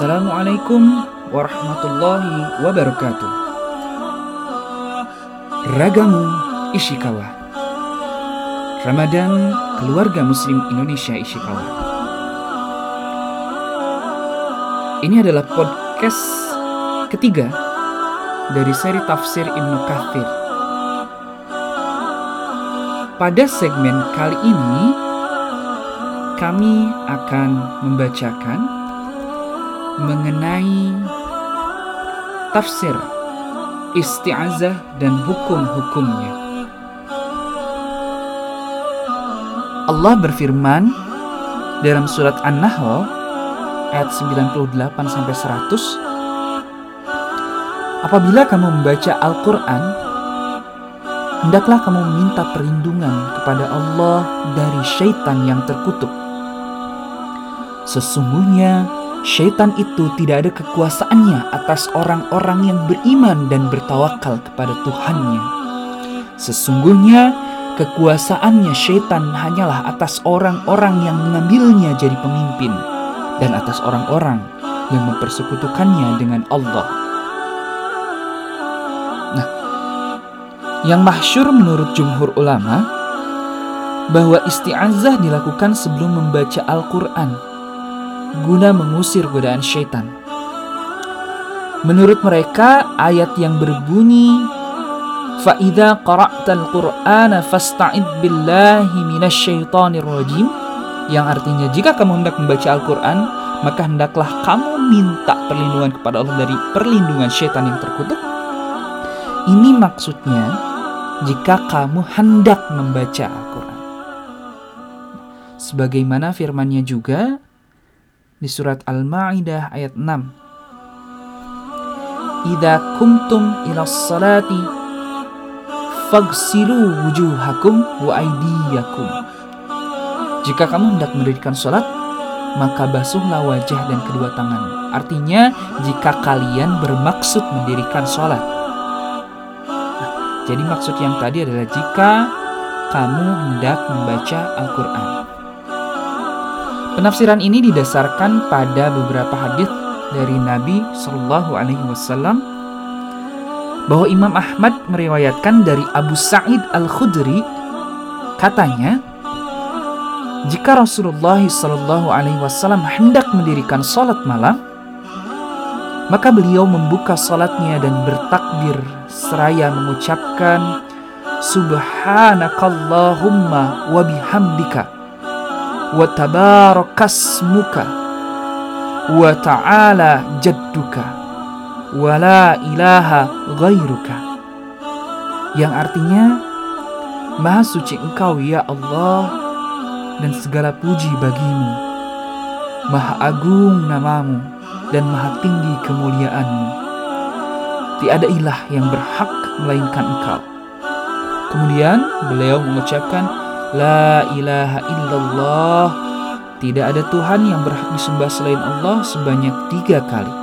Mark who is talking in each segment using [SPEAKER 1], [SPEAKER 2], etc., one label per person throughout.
[SPEAKER 1] Assalamualaikum warahmatullahi wabarakatuh. Ragamu Ishikawa. Ramadan keluarga Muslim Indonesia Ishikawa. Ini adalah podcast ketiga dari seri tafsir Ibnu Kathir. Pada segmen kali ini, kami akan membacakan mengenai tafsir isti'azah dan hukum-hukumnya. Allah berfirman dalam surat An-Nahl ayat 98 sampai 100 Apabila kamu membaca Al-Qur'an hendaklah kamu meminta perlindungan kepada Allah dari syaitan yang terkutuk. Sesungguhnya Syaitan itu tidak ada kekuasaannya atas orang-orang yang beriman dan bertawakal kepada Tuhannya. Sesungguhnya kekuasaannya syaitan hanyalah atas orang-orang yang mengambilnya jadi pemimpin dan atas orang-orang yang mempersekutukannya dengan Allah. Nah, yang mahsyur menurut jumhur ulama bahwa isti'azah dilakukan sebelum membaca Al-Quran guna mengusir godaan syaitan. Menurut mereka, ayat yang berbunyi فَإِذَا قَرَأْتَ الْقُرْآنَ فَاسْتَعِدْ بِاللَّهِ مِنَ الشَّيْطَانِ الرَّجِيمِ yang artinya jika kamu hendak membaca Al-Quran, maka hendaklah kamu minta perlindungan kepada Allah dari perlindungan syaitan yang terkutuk. Ini maksudnya jika kamu hendak membaca Al-Quran. Sebagaimana firmannya juga, di surat Al-Maidah ayat 6. Idza kumtum ila salati fagsilu wujuhakum wa aydiyakum. Jika kamu hendak mendirikan salat, maka basuhlah wajah dan kedua tangan. Artinya, jika kalian bermaksud mendirikan sholat. Nah, jadi maksud yang tadi adalah jika kamu hendak membaca Al-Quran. Penafsiran ini didasarkan pada beberapa hadis dari Nabi Shallallahu Alaihi Wasallam bahwa Imam Ahmad meriwayatkan dari Abu Sa'id Al Khudri katanya jika Rasulullah Shallallahu Alaihi Wasallam hendak mendirikan sholat malam maka beliau membuka sholatnya dan bertakbir seraya mengucapkan Subhanakallahumma wa bihamdika wa tabarakasmuka wa ta'ala jadduka wa la ilaha yang artinya maha suci engkau ya Allah dan segala puji bagimu. Maha agung namamu dan maha tinggi kemuliaanmu. Tiada ilah yang berhak melainkan engkau. Kemudian beliau mengucapkan La ilaha illallah. Tidak ada Tuhan yang berhak disembah selain Allah sebanyak tiga kali.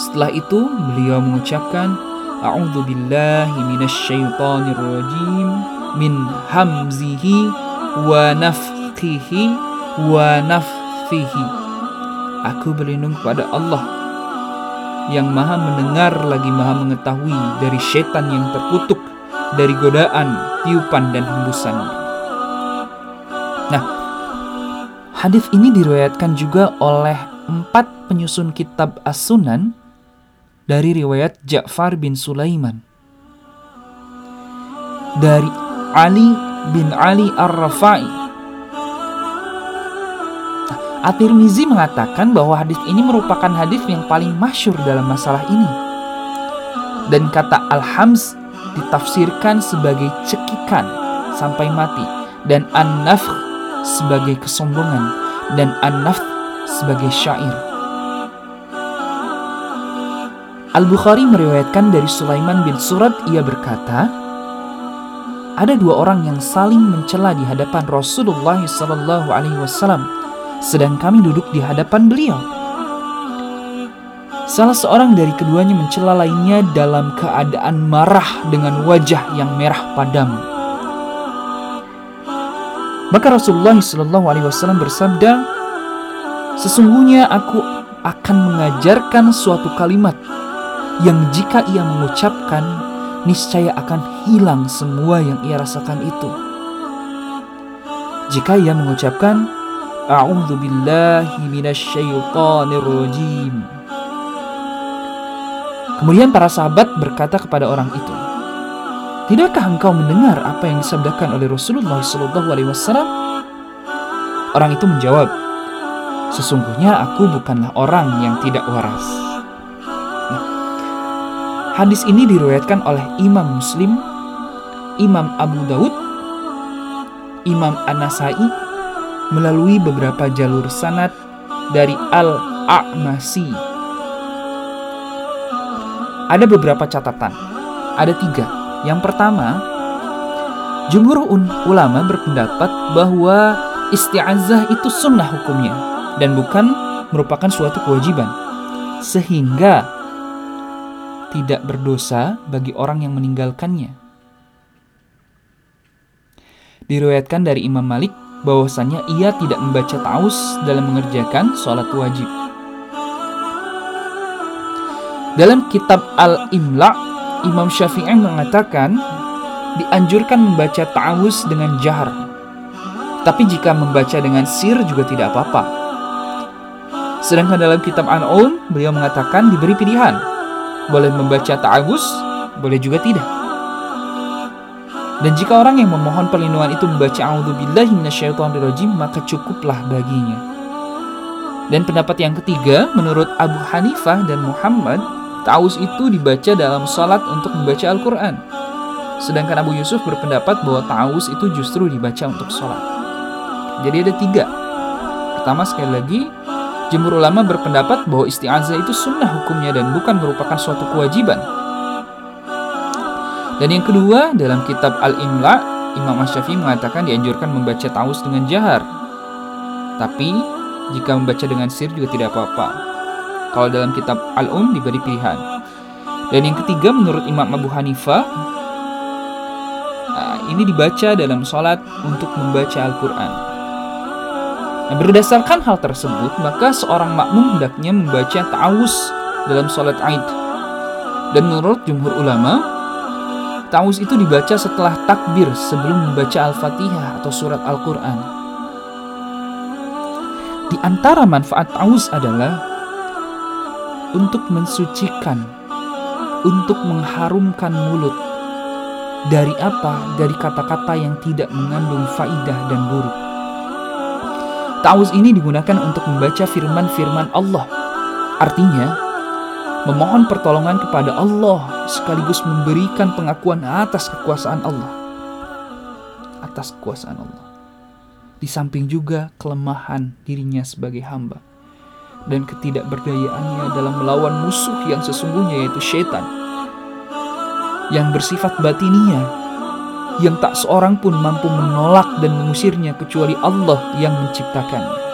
[SPEAKER 1] Setelah itu beliau mengucapkan A'udhu billahi minasyaitonir rajim Min hamzihi wa nafkihi wa naffihi Aku berlindung kepada Allah yang maha mendengar lagi maha mengetahui dari setan yang terkutuk dari godaan, tiupan, dan hembusannya. Hadis ini diriwayatkan juga oleh empat penyusun kitab As-Sunan dari riwayat Ja'far bin Sulaiman. Dari Ali bin Ali Ar-Rafai. At-Tirmizi mengatakan bahwa hadis ini merupakan hadis yang paling masyur dalam masalah ini. Dan kata Al-Hams ditafsirkan sebagai cekikan sampai mati dan an-nafkh sebagai kesombongan dan an-nafth sebagai syair. Al-Bukhari meriwayatkan dari Sulaiman bin Surat ia berkata, ada dua orang yang saling mencela di hadapan Rasulullah Sallallahu Alaihi Wasallam, sedang kami duduk di hadapan beliau. Salah seorang dari keduanya mencela lainnya dalam keadaan marah dengan wajah yang merah padam. Maka Rasulullah Shallallahu Alaihi Wasallam bersabda, sesungguhnya aku akan mengajarkan suatu kalimat yang jika ia mengucapkan niscaya akan hilang semua yang ia rasakan itu. Jika ia mengucapkan. Kemudian para sahabat berkata kepada orang itu, Tidakkah engkau mendengar apa yang disabdakan oleh Rasulullah Sallallahu Alaihi Wasallam? Orang itu menjawab, Sesungguhnya aku bukanlah orang yang tidak waras. Nah, hadis ini diriwayatkan oleh Imam Muslim, Imam Abu Daud, Imam An-Nasai melalui beberapa jalur sanad dari Al-A'masi. Ada beberapa catatan, ada tiga yang pertama, jumhur ulama berpendapat bahwa isti'azah itu sunnah hukumnya dan bukan merupakan suatu kewajiban. Sehingga tidak berdosa bagi orang yang meninggalkannya. Diriwayatkan dari Imam Malik bahwasanya ia tidak membaca taus dalam mengerjakan sholat wajib. Dalam kitab Al-Imla Imam Syafi'i mengatakan dianjurkan membaca ta'awuz dengan jahar. Tapi jika membaca dengan sir juga tidak apa-apa. Sedangkan dalam kitab An'um, beliau mengatakan diberi pilihan. Boleh membaca ta'awuz, boleh juga tidak. Dan jika orang yang memohon perlindungan itu membaca a'udzubillahi minasyaitonirrajim, maka cukuplah baginya. Dan pendapat yang ketiga, menurut Abu Hanifah dan Muhammad, Ta'awuz itu dibaca dalam salat untuk membaca Al-Quran. Sedangkan Abu Yusuf berpendapat bahwa ta'awuz itu justru dibaca untuk salat. Jadi ada tiga. Pertama sekali lagi, jemur ulama berpendapat bahwa isti'azah itu sunnah hukumnya dan bukan merupakan suatu kewajiban. Dan yang kedua, dalam kitab Al-Imla, Imam Asyafi mengatakan dianjurkan membaca ta'awuz dengan jahar. Tapi, jika membaca dengan sir juga tidak apa-apa. Kalau dalam kitab Al-Um diberi pilihan. Dan yang ketiga menurut Imam Abu Hanifah nah, ini dibaca dalam sholat untuk membaca Al-Quran. Nah, berdasarkan hal tersebut, maka seorang makmum hendaknya membaca ta'awus dalam sholat Aid. Dan menurut jumhur ulama, ta'awus itu dibaca setelah takbir sebelum membaca Al-Fatihah atau surat Al-Quran. Di antara manfaat ta'awus adalah untuk mensucikan, untuk mengharumkan mulut. Dari apa? Dari kata-kata yang tidak mengandung faidah dan buruk. Ta'awuz ini digunakan untuk membaca firman-firman Allah. Artinya, memohon pertolongan kepada Allah sekaligus memberikan pengakuan atas kekuasaan Allah. Atas kekuasaan Allah. Di samping juga kelemahan dirinya sebagai hamba dan ketidakberdayaannya dalam melawan musuh yang sesungguhnya yaitu syaitan yang bersifat batinia yang tak seorang pun mampu menolak dan mengusirnya kecuali Allah yang menciptakannya.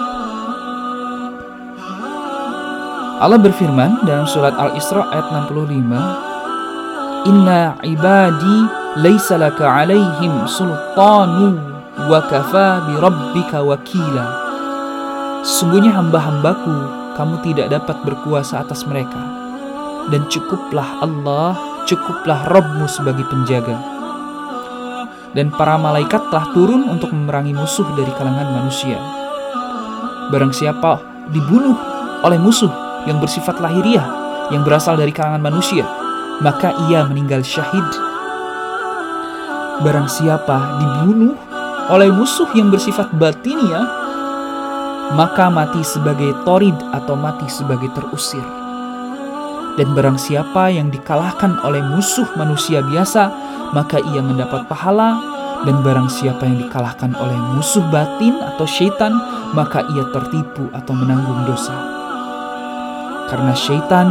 [SPEAKER 1] Allah berfirman dalam surat Al-Isra ayat 65, "Inna ibadi laisa laka 'alaihim sultanu wa kafa bi rabbika wakila." Sungguhnya hamba-hambaku kamu tidak dapat berkuasa atas mereka. Dan cukuplah Allah, cukuplah Robmu sebagai penjaga. Dan para malaikat telah turun untuk memerangi musuh dari kalangan manusia. Barang siapa dibunuh oleh musuh yang bersifat lahiriah, yang berasal dari kalangan manusia, maka ia meninggal syahid. Barang siapa dibunuh oleh musuh yang bersifat batiniah, maka mati sebagai torid atau mati sebagai terusir. Dan barang siapa yang dikalahkan oleh musuh manusia biasa, maka ia mendapat pahala. Dan barang siapa yang dikalahkan oleh musuh batin atau syaitan, maka ia tertipu atau menanggung dosa. Karena syaitan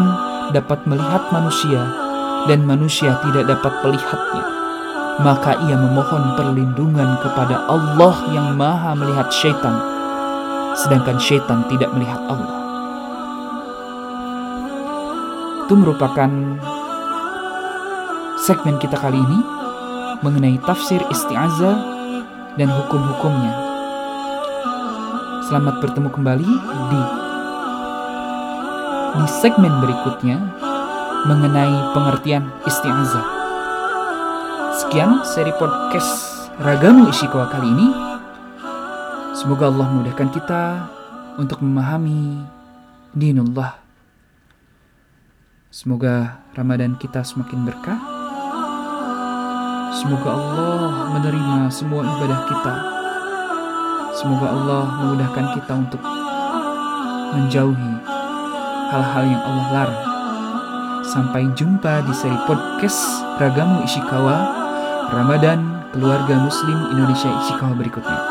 [SPEAKER 1] dapat melihat manusia, dan manusia tidak dapat melihatnya. Maka ia memohon perlindungan kepada Allah yang maha melihat syaitan sedangkan syaitan tidak melihat Allah. Itu merupakan segmen kita kali ini mengenai tafsir isti'azah dan hukum-hukumnya. Selamat bertemu kembali di di segmen berikutnya mengenai pengertian isti'azah. Sekian seri podcast Ragamu Ishikawa kali ini. Semoga Allah memudahkan kita untuk memahami dinullah. Semoga Ramadan kita semakin berkah. Semoga Allah menerima semua ibadah kita. Semoga Allah memudahkan kita untuk menjauhi hal-hal yang Allah larang. Sampai jumpa di seri podcast Ragamu Ishikawa Ramadan Keluarga Muslim Indonesia Ishikawa berikutnya.